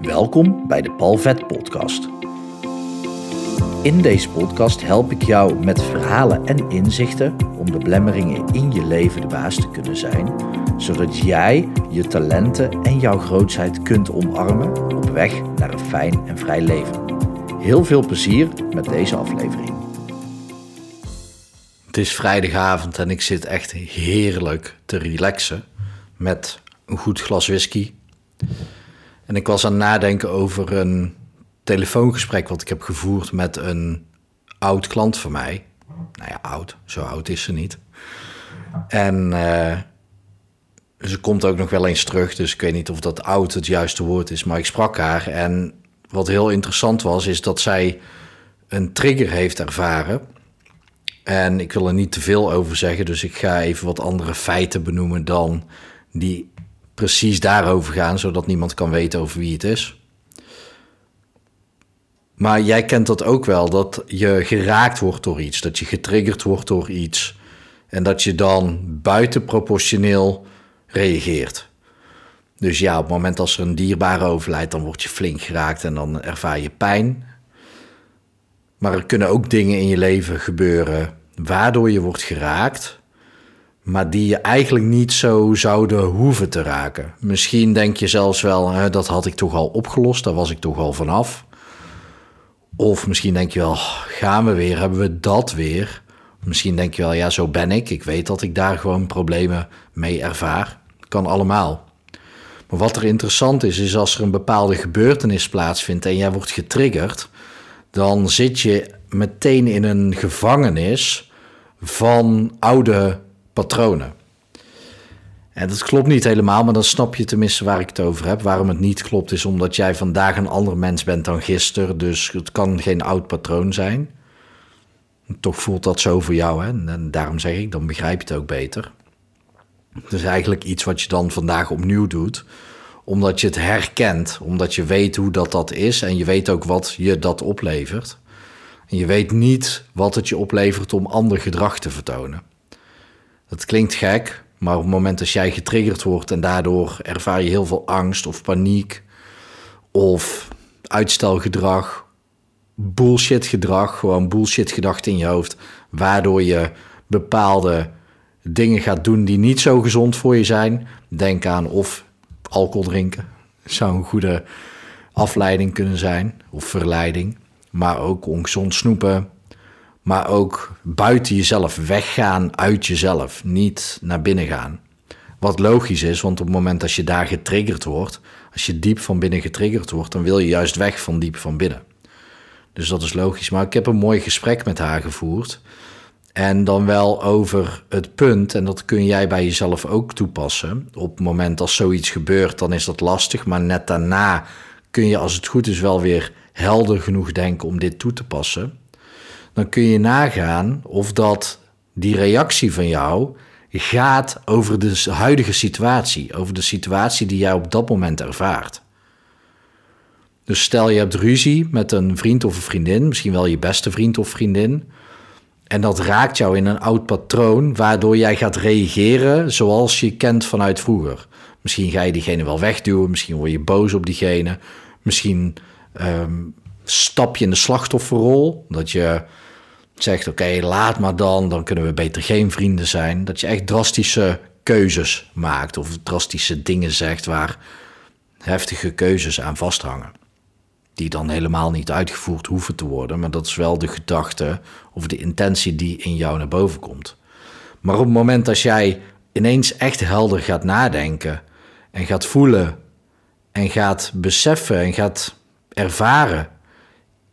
Welkom bij de Palvet Podcast. In deze podcast help ik jou met verhalen en inzichten om de blemmeringen in je leven de baas te kunnen zijn, zodat jij je talenten en jouw grootheid kunt omarmen op weg naar een fijn en vrij leven. Heel veel plezier met deze aflevering. Het is vrijdagavond en ik zit echt heerlijk te relaxen met een goed glas whisky. En ik was aan het nadenken over een telefoongesprek wat ik heb gevoerd met een oud klant van mij. Nou ja, oud, zo oud is ze niet. En uh, ze komt ook nog wel eens terug, dus ik weet niet of dat oud het juiste woord is, maar ik sprak haar. En wat heel interessant was, is dat zij een trigger heeft ervaren. En ik wil er niet te veel over zeggen, dus ik ga even wat andere feiten benoemen dan die precies daarover gaan, zodat niemand kan weten over wie het is. Maar jij kent dat ook wel, dat je geraakt wordt door iets, dat je getriggerd wordt door iets en dat je dan buitenproportioneel reageert. Dus ja, op het moment als er een dierbare overlijdt, dan word je flink geraakt en dan ervaar je pijn. Maar er kunnen ook dingen in je leven gebeuren waardoor je wordt geraakt, maar die je eigenlijk niet zo zouden hoeven te raken. Misschien denk je zelfs wel, hè, dat had ik toch al opgelost, daar was ik toch al vanaf. Of misschien denk je wel, gaan we weer, hebben we dat weer? Misschien denk je wel, ja, zo ben ik. Ik weet dat ik daar gewoon problemen mee ervaar. Kan allemaal. Maar wat er interessant is, is als er een bepaalde gebeurtenis plaatsvindt en jij wordt getriggerd, dan zit je meteen in een gevangenis van oude patronen. En dat klopt niet helemaal, maar dan snap je tenminste waar ik het over heb. Waarom het niet klopt is omdat jij vandaag een ander mens bent dan gisteren. Dus het kan geen oud patroon zijn. Toch voelt dat zo voor jou. Hè? En daarom zeg ik, dan begrijp je het ook beter. Het is eigenlijk iets wat je dan vandaag opnieuw doet. Omdat je het herkent. Omdat je weet hoe dat, dat is. En je weet ook wat je dat oplevert. En je weet niet wat het je oplevert om ander gedrag te vertonen. Dat klinkt gek, maar op het moment dat jij getriggerd wordt en daardoor ervaar je heel veel angst of paniek of uitstelgedrag, bullshit gedrag, gewoon bullshit gedachten in je hoofd, waardoor je bepaalde dingen gaat doen die niet zo gezond voor je zijn. Denk aan of alcohol drinken zou een goede afleiding kunnen zijn of verleiding, maar ook ongezond snoepen, maar ook buiten jezelf weggaan uit jezelf, niet naar binnen gaan. Wat logisch is, want op het moment dat je daar getriggerd wordt, als je diep van binnen getriggerd wordt, dan wil je juist weg van diep van binnen. Dus dat is logisch. Maar ik heb een mooi gesprek met haar gevoerd. En dan wel over het punt, en dat kun jij bij jezelf ook toepassen. Op het moment als zoiets gebeurt, dan is dat lastig. Maar net daarna kun je, als het goed is, wel weer helder genoeg denken om dit toe te passen dan kun je nagaan of dat die reactie van jou gaat over de huidige situatie, over de situatie die jij op dat moment ervaart. Dus stel je hebt ruzie met een vriend of een vriendin, misschien wel je beste vriend of vriendin, en dat raakt jou in een oud patroon, waardoor jij gaat reageren zoals je kent vanuit vroeger. Misschien ga je diegene wel wegduwen, misschien word je boos op diegene, misschien um, stap je in de slachtofferrol, dat je zegt: Oké, laat maar dan, dan kunnen we beter geen vrienden zijn. Dat je echt drastische keuzes maakt of drastische dingen zegt waar heftige keuzes aan vasthangen. Die dan helemaal niet uitgevoerd hoeven te worden, maar dat is wel de gedachte of de intentie die in jou naar boven komt. Maar op het moment dat jij ineens echt helder gaat nadenken en gaat voelen en gaat beseffen en gaat ervaren: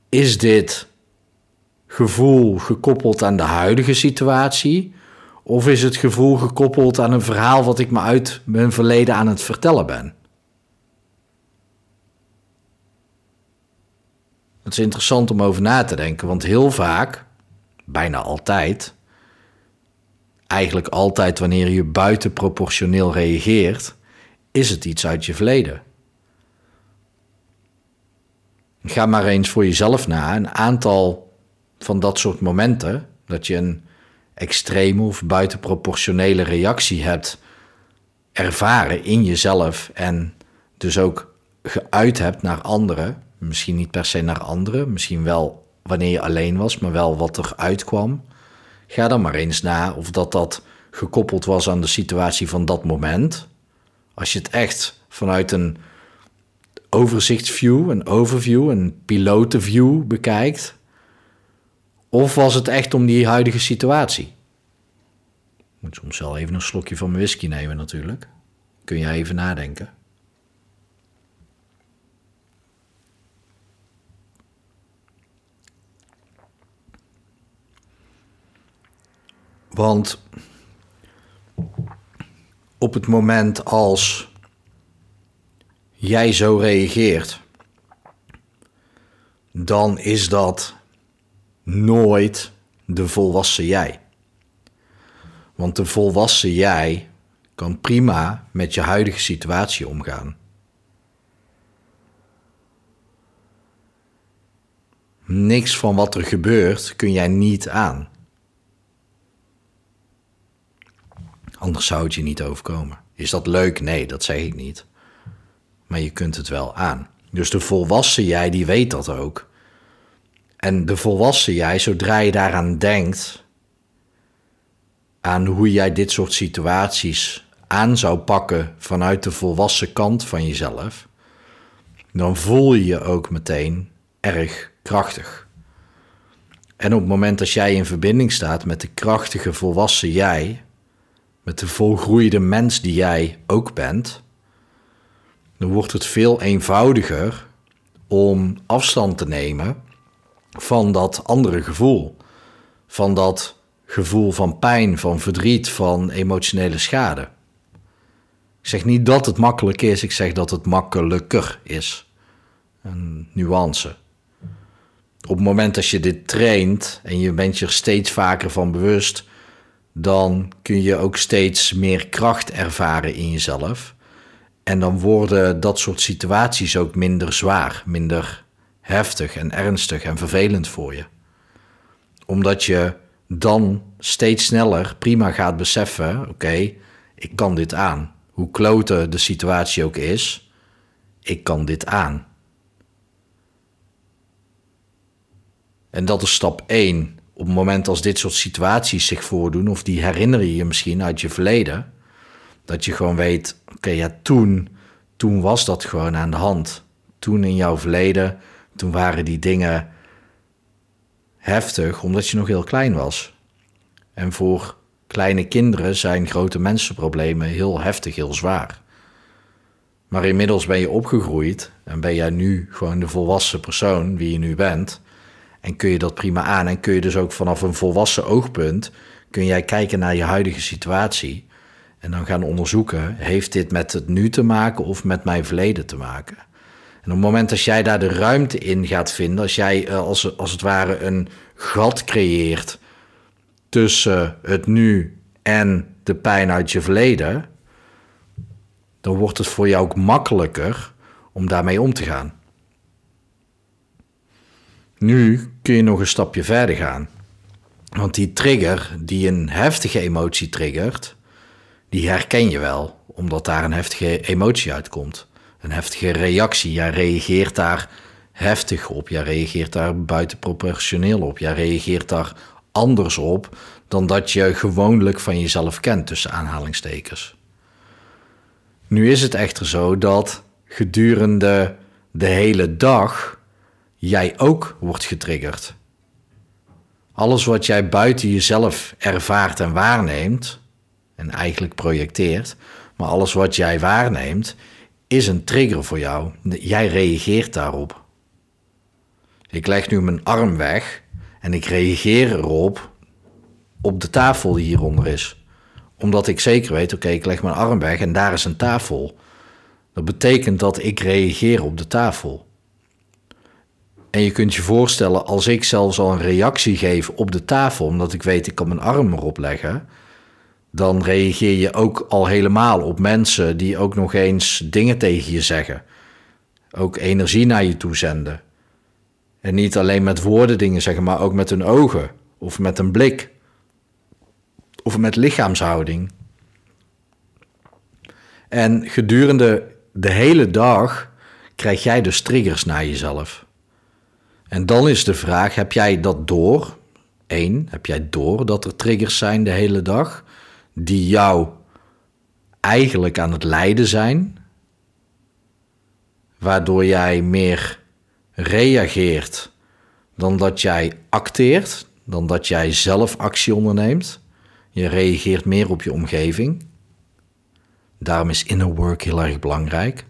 is dit gevoel gekoppeld aan de huidige situatie? Of is het gevoel gekoppeld aan een verhaal wat ik me uit mijn verleden aan het vertellen ben? Het is interessant om over na te denken, want heel vaak, bijna altijd, eigenlijk altijd wanneer je buitenproportioneel reageert, is het iets uit je verleden. Ga maar eens voor jezelf na een aantal van dat soort momenten, dat je een extreme of buitenproportionele reactie hebt ervaren in jezelf en dus ook geuit hebt naar anderen, misschien niet per se naar anderen, misschien wel wanneer je alleen was, maar wel wat er uitkwam. Ga dan maar eens na of dat dat gekoppeld was aan de situatie van dat moment. Als je het echt vanuit een overzichtsview, een overview, een pilotenview bekijkt. Of was het echt om die huidige situatie? Ik moet soms wel even een slokje van mijn whisky nemen natuurlijk. Kun je even nadenken. Want op het moment als jij zo reageert, dan is dat nooit de volwassen jij. Want de volwassen jij kan prima met je huidige situatie omgaan. Niks van wat er gebeurt kun jij niet aan. Anders zou het je niet overkomen. Is dat leuk? Nee, dat zeg ik niet. Maar je kunt het wel aan. Dus de volwassen jij, die weet dat ook. En de volwassen jij, zodra je daaraan denkt, aan hoe jij dit soort situaties aan zou pakken vanuit de volwassen kant van jezelf, dan voel je je ook meteen erg krachtig. En op het moment dat jij in verbinding staat met de krachtige volwassen jij, met de volgroeide mens die jij ook bent, dan wordt het veel eenvoudiger om afstand te nemen van dat andere gevoel. Van dat gevoel van pijn, van verdriet, van emotionele schade. Ik zeg niet dat het makkelijk is, ik zeg dat het makkelijker is. Een nuance. Op het moment dat je dit traint en je bent je er steeds vaker van bewust, dan kun je ook steeds meer kracht ervaren in jezelf. En dan worden dat soort situaties ook minder zwaar, minder heftig en ernstig en vervelend voor je. Omdat je dan steeds sneller prima gaat beseffen: oké, ik kan dit aan. Hoe klote de situatie ook is, ik kan dit aan. En dat is stap 1. Op het moment als dit soort situaties zich voordoen, of die herinner je je misschien uit je verleden, dat je gewoon weet: oké, ja, toen, toen was dat gewoon aan de hand. Toen in jouw verleden, toen waren die dingen heftig, omdat je nog heel klein was. En voor kleine kinderen zijn grote mensenproblemen heel heftig, heel zwaar. Maar inmiddels ben je opgegroeid en ben jij nu gewoon de volwassen persoon wie je nu bent. En kun je dat prima aan en kun je dus ook vanaf een volwassen oogpunt kun jij kijken naar je huidige situatie en dan gaan onderzoeken, heeft dit met het nu te maken of met mijn verleden te maken? Op het moment dat jij daar de ruimte in gaat vinden, als jij eh, als, als het ware een gat creëert tussen het nu en de pijn uit je verleden, dan wordt het voor jou ook makkelijker om daarmee om te gaan. Nu kun je nog een stapje verder gaan. Want die trigger die een heftige emotie triggert, die herken je wel, omdat daar een heftige emotie uitkomt. Een heftige reactie. Jij reageert daar heftig op. Jij reageert daar buitenproportioneel op. Jij reageert daar anders op dan dat je gewoonlijk van jezelf kent, tussen aanhalingstekens. Nu is het echter zo dat gedurende de hele dag jij ook wordt getriggerd. Alles wat jij buiten jezelf ervaart en waarneemt, en eigenlijk projecteert, maar alles wat jij waarneemt, is een trigger voor jou. Jij reageert daarop. Ik leg nu mijn arm weg en ik reageer erop op de tafel die hieronder is. Omdat ik zeker weet, oké, ik leg mijn arm weg en daar is een tafel. Dat betekent dat ik reageer op de tafel. En je kunt je voorstellen, als ik zelfs al een reactie geef op de tafel, omdat ik weet ik kan mijn arm erop leggen, dan reageer je ook al helemaal op mensen die ook nog eens dingen tegen je zeggen. Ook energie naar je toe zenden. En niet alleen met woorden dingen zeggen, maar ook met hun ogen of met een blik of met lichaamshouding. En gedurende de hele dag krijg jij dus triggers naar jezelf. En dan is de vraag: heb jij dat door? Eén, heb jij door dat er triggers zijn de hele dag die jou eigenlijk aan het lijden zijn, waardoor jij meer reageert dan dat jij acteert, dan dat jij zelf actie onderneemt. Je reageert meer op je omgeving. Daarom is inner work heel erg belangrijk.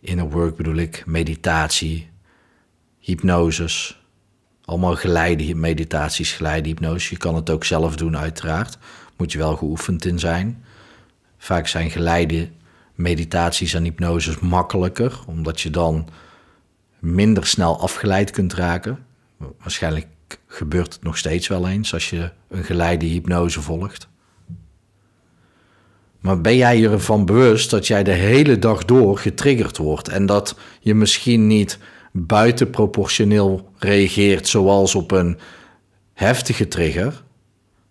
Inner work bedoel ik meditatie, hypnoses, allemaal geleide meditaties, geleide hypnose. Je kan het ook zelf doen uiteraard, moet je wel geoefend in zijn. Vaak zijn geleide meditaties en hypnoses makkelijker, omdat je dan minder snel afgeleid kunt raken. Waarschijnlijk gebeurt het nog steeds wel eens als je een geleide hypnose volgt. Maar ben jij je ervan bewust dat jij de hele dag door getriggerd wordt en dat je misschien niet buitenproportioneel reageert zoals op een heftige trigger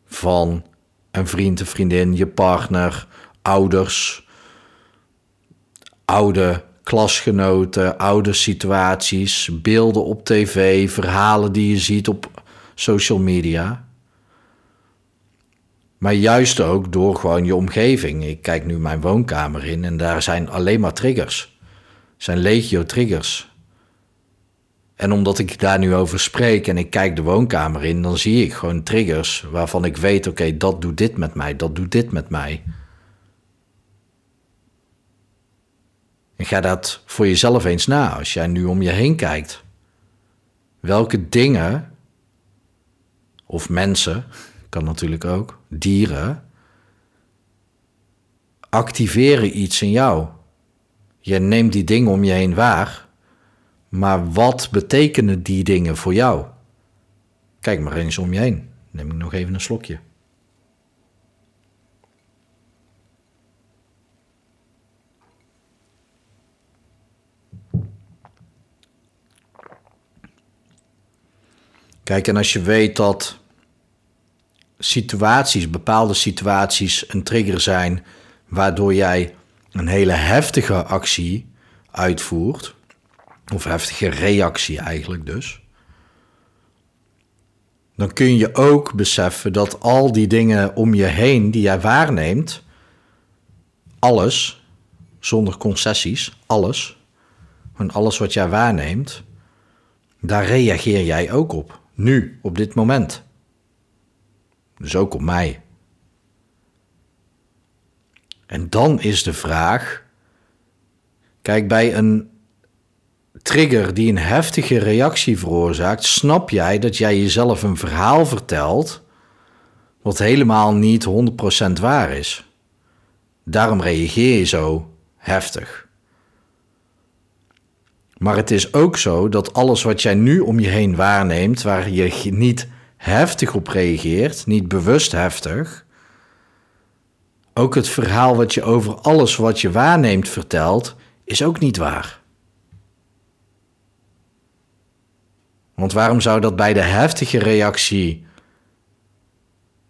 van een vriend, een vriendin, je partner, ouders, oude klasgenoten, oude situaties, beelden op tv, verhalen die je ziet op social media. Maar juist ook door gewoon je omgeving. Ik kijk nu mijn woonkamer in en daar zijn alleen maar triggers. zijn legio triggers. En omdat ik daar nu over spreek en ik kijk de woonkamer in, dan zie ik gewoon triggers waarvan ik weet: oké, dat doet dit met mij, dat doet dit met mij. En ga dat voor jezelf eens na als jij nu om je heen kijkt. Welke dingen, of mensen, kan natuurlijk ook, dieren, activeren iets in jou. Je neemt die dingen om je heen waar, maar wat betekenen die dingen voor jou? Kijk maar eens om je heen. Neem ik nog even een slokje. Kijk, en als je weet dat situaties, bepaalde situaties een trigger zijn waardoor jij een hele heftige actie uitvoert, of heftige reactie eigenlijk dus, dan kun je ook beseffen dat al die dingen om je heen die jij waarneemt, alles, zonder concessies, alles, en alles wat jij waarneemt, daar reageer jij ook op. Nu, op dit moment. Dus ook op mij. En dan is de vraag: kijk, bij een trigger die een heftige reactie veroorzaakt, snap jij dat jij jezelf een verhaal vertelt wat helemaal niet 100% waar is. Daarom reageer je zo heftig. Maar het is ook zo dat alles wat jij nu om je heen waarneemt, waar je niet heftig op reageert, niet bewust heftig, ook het verhaal wat je over alles wat je waarneemt vertelt, is ook niet waar. Want waarom zou dat bij de heftige reactie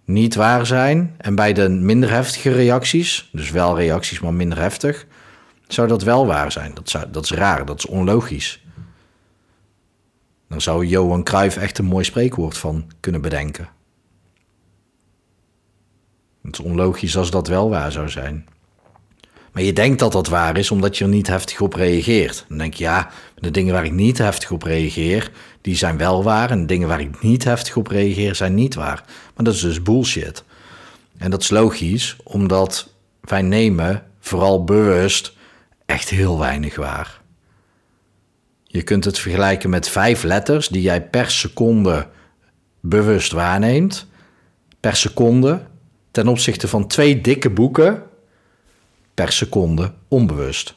niet waar zijn en bij de minder heftige reacties, dus wel reacties maar minder heftig, zou dat wel waar zijn. Dat, zou, dat is raar, dat is onlogisch. Dan zou Johan Cruijff echt een mooi spreekwoord van kunnen bedenken. Het is onlogisch als dat wel waar zou zijn. Maar je denkt dat dat waar is omdat je er niet heftig op reageert. Dan denk je, ja, de dingen waar ik niet heftig op reageer, die zijn wel waar. En de dingen waar ik niet heftig op reageer, zijn niet waar. Maar dat is dus bullshit. En dat is logisch, omdat wij nemen vooral bewust echt heel weinig waar. Je kunt het vergelijken met vijf letters die jij per seconde bewust waarneemt. Per seconde ten opzichte van twee dikke boeken per seconde onbewust.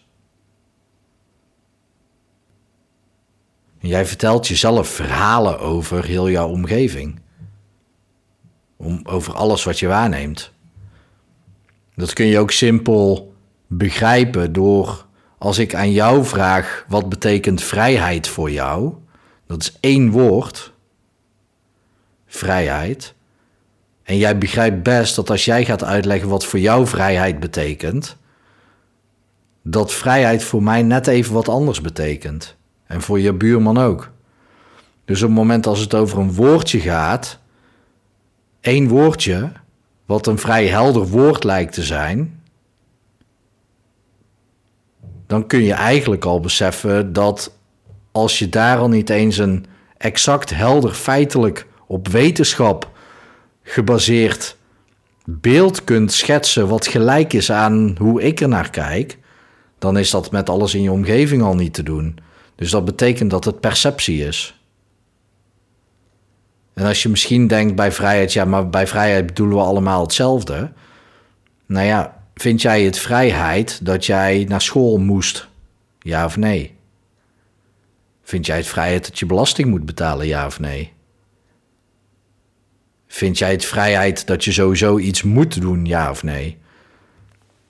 Jij vertelt jezelf verhalen over heel jouw omgeving. Om, over alles wat je waarneemt. Dat kun je ook simpel begrijpen door als ik aan jou vraag wat betekent vrijheid voor jou, dat is één woord, vrijheid. En jij begrijpt best dat als jij gaat uitleggen wat voor jou vrijheid betekent, dat vrijheid voor mij net even wat anders betekent. En voor je buurman ook. Dus op het moment als het over een woordje gaat, één woordje, wat een vrij helder woord lijkt te zijn, dan kun je eigenlijk al beseffen dat als je daar al niet eens een exact helder feitelijk op wetenschap gebaseerd beeld kunt schetsen wat gelijk is aan hoe ik er naar kijk, dan is dat met alles in je omgeving al niet te doen. Dus dat betekent dat het perceptie is. En als je misschien denkt bij vrijheid, ja, maar bij vrijheid bedoelen we allemaal hetzelfde. Nou ja, vind jij het vrijheid dat jij naar school moest? Ja of nee? Vind jij het vrijheid dat je belasting moet betalen? Ja of nee? Vind jij het vrijheid dat je sowieso iets moet doen? Ja of nee?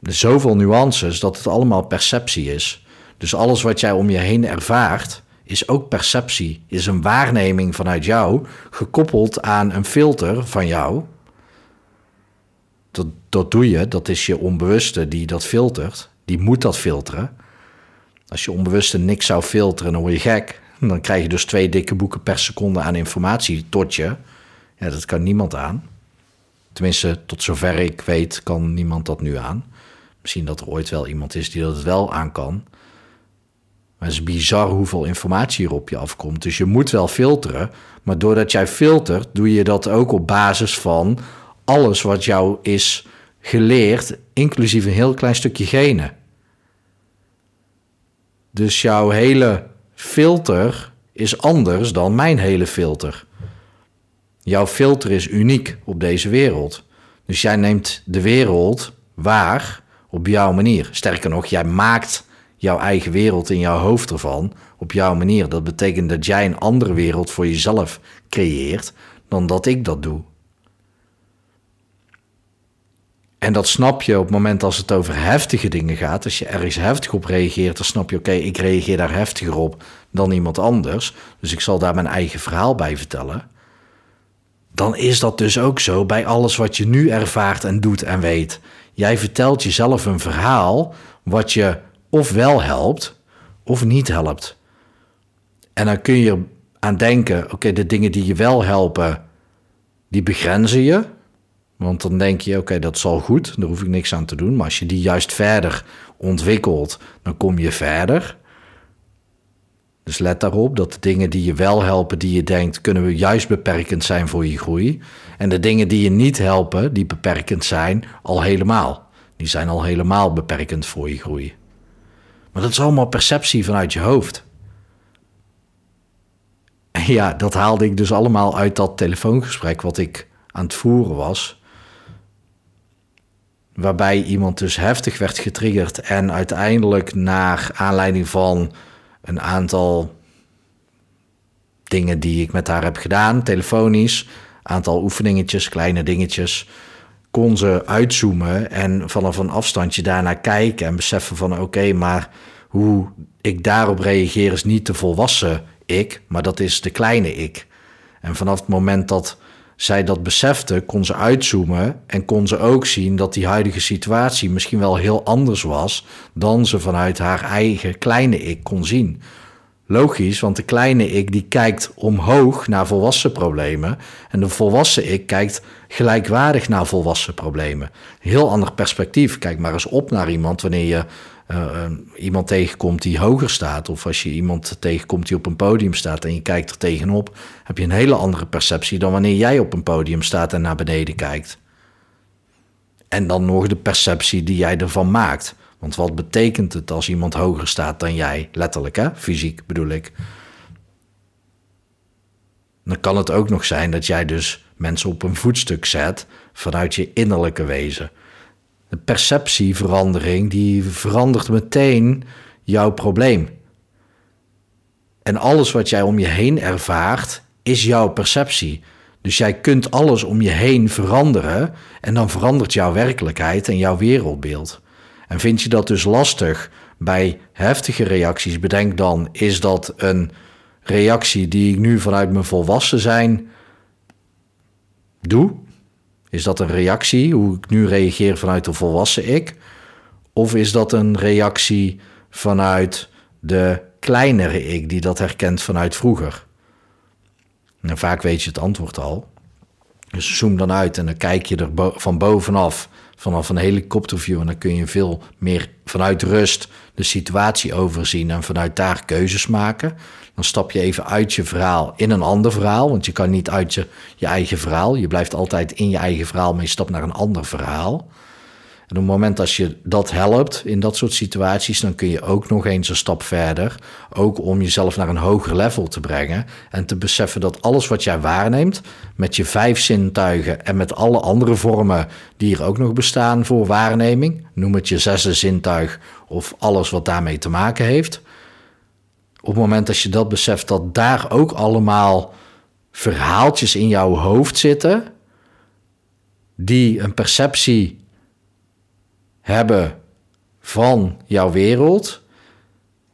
Zoveel nuances dat het allemaal perceptie is. Dus alles wat jij om je heen ervaart, is ook perceptie, is een waarneming vanuit jou, gekoppeld aan een filter van jou. Dat, dat doe je, dat is je onbewuste die dat filtert, die moet dat filteren. Als je onbewuste niks zou filteren, dan word je gek. Dan krijg je dus twee dikke boeken per seconde aan informatie tot je. Ja, dat kan niemand aan. Tenminste, tot zover ik weet, kan niemand dat nu aan. Misschien dat er ooit wel iemand is die dat wel aan kan. Maar het is bizar hoeveel informatie er op je afkomt. Dus je moet wel filteren. Maar doordat jij filtert, doe je dat ook op basis van alles wat jou is geleerd, inclusief een heel klein stukje genen. Dus jouw hele filter is anders dan mijn hele filter. Jouw filter is uniek op deze wereld. Dus jij neemt de wereld waar op jouw manier. Sterker nog, jij maakt jouw eigen wereld in jouw hoofd ervan op jouw manier. Dat betekent dat jij een andere wereld voor jezelf creëert dan dat ik dat doe. En dat snap je op het moment als het over heftige dingen gaat. Als je ergens heftig op reageert, dan snap je: oké, ik reageer daar heftiger op dan iemand anders. Dus ik zal daar mijn eigen verhaal bij vertellen. Dan is dat dus ook zo bij alles wat je nu ervaart en doet en weet. Jij vertelt jezelf een verhaal wat je of wel helpt of niet helpt. En dan kun je aan denken: oké, de dingen die je wel helpen, die begrenzen je. Want dan denk je: oké, dat is al goed, daar hoef ik niks aan te doen. Maar als je die juist verder ontwikkelt, dan kom je verder. Dus let daarop dat de dingen die je wel helpen, die je denkt, kunnen we juist beperkend zijn voor je groei. En de dingen die je niet helpen, die beperkend zijn, al helemaal. Die zijn al helemaal beperkend voor je groei. Maar dat is allemaal perceptie vanuit je hoofd. Ja, dat haalde ik dus allemaal uit dat telefoongesprek wat ik aan het voeren was. Waarbij iemand dus heftig werd getriggerd en uiteindelijk naar aanleiding van een aantal dingen die ik met haar heb gedaan, telefonisch, aantal oefeningetjes, kleine dingetjes, kon ze uitzoomen en vanaf een afstandje daarnaar kijken en beseffen van oké, maar hoe ik daarop reageer is niet de volwassen ik, maar dat is de kleine ik. En vanaf het moment dat zij dat besefte, kon ze uitzoomen en kon ze ook zien dat die huidige situatie misschien wel heel anders was dan ze vanuit haar eigen kleine ik kon zien. Logisch, want de kleine ik die kijkt omhoog naar volwassen problemen en de volwassen ik kijkt gelijkwaardig naar volwassen problemen. Heel ander perspectief. Kijk maar eens op naar iemand wanneer je uh, iemand tegenkomt die hoger staat, of als je iemand tegenkomt die op een podium staat en je kijkt er tegenop, heb je een hele andere perceptie dan wanneer jij op een podium staat en naar beneden kijkt. En dan nog de perceptie die jij ervan maakt. Want wat betekent het als iemand hoger staat dan jij? Letterlijk, hè? Fysiek bedoel ik. Dan kan het ook nog zijn dat jij dus mensen op een voetstuk zet vanuit je innerlijke wezen de perceptieverandering, die verandert meteen jouw probleem. En alles wat jij om je heen ervaart, is jouw perceptie. Dus jij kunt alles om je heen veranderen en dan verandert jouw werkelijkheid en jouw wereldbeeld. En vind je dat dus lastig bij heftige reacties? Bedenk dan, is dat een reactie die ik nu vanuit mijn volwassen zijn doe? Is dat een reactie, hoe ik nu reageer vanuit de volwassen ik? Of is dat een reactie vanuit de kleinere ik die dat herkent vanuit vroeger? En vaak weet je het antwoord al. Dus zoom dan uit en dan kijk je er van bovenaf, vanaf een helikopterview. En dan kun je veel meer vanuit rust de situatie overzien en vanuit daar keuzes maken. Dan stap je even uit je verhaal in een ander verhaal, want je kan niet uit je, je eigen verhaal. Je blijft altijd in je eigen verhaal, maar je stapt naar een ander verhaal. En op het moment dat je dat helpt in dat soort situaties, dan kun je ook nog eens een stap verder. Ook om jezelf naar een hoger level te brengen. En te beseffen dat alles wat jij waarneemt, met je vijf zintuigen en met alle andere vormen die er ook nog bestaan voor waarneming, noem het je zesde zintuig of alles wat daarmee te maken heeft. Op het moment dat je dat beseft, dat daar ook allemaal verhaaltjes in jouw hoofd zitten, die een perceptie hebben van jouw wereld.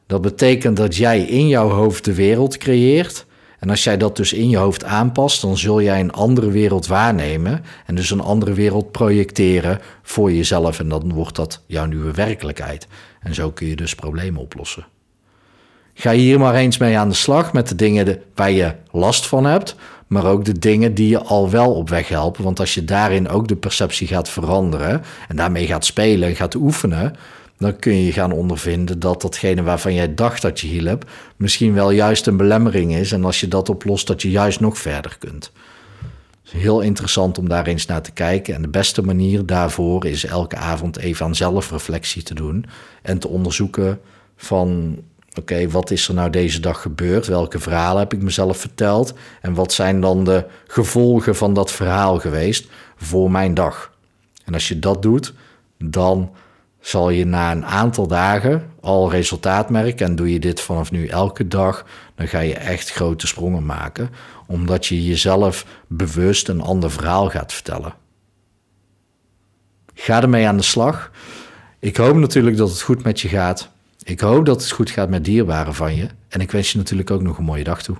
Dat betekent dat jij in jouw hoofd de wereld creëert. En als jij dat dus in je hoofd aanpast, dan zul jij een andere wereld waarnemen. En dus een andere wereld projecteren voor jezelf. En dan wordt dat jouw nieuwe werkelijkheid. En zo kun je dus problemen oplossen. Ga hier maar eens mee aan de slag met de dingen waar je last van hebt maar ook de dingen die je al wel op weg helpen. Want als je daarin ook de perceptie gaat veranderen en daarmee gaat spelen en gaat oefenen, dan kun je gaan ondervinden dat datgene waarvan jij dacht dat je hielp, misschien wel juist een belemmering is. En als je dat oplost, dat je juist nog verder kunt. heel interessant om daar eens naar te kijken. En de beste manier daarvoor is elke avond even aan zelfreflectie te doen en te onderzoeken van Oké, wat is er nou deze dag gebeurd? Welke verhalen heb ik mezelf verteld? En wat zijn dan de gevolgen van dat verhaal geweest voor mijn dag? En als je dat doet, dan zal je na een aantal dagen al resultaat merken. En doe je dit vanaf nu elke dag, dan ga je echt grote sprongen maken. Omdat je jezelf bewust een ander verhaal gaat vertellen. Ga ermee aan de slag. Ik hoop natuurlijk dat het goed met je gaat. Ik hoop dat het goed gaat met dierbaren van je. En ik wens je natuurlijk ook nog een mooie dag toe.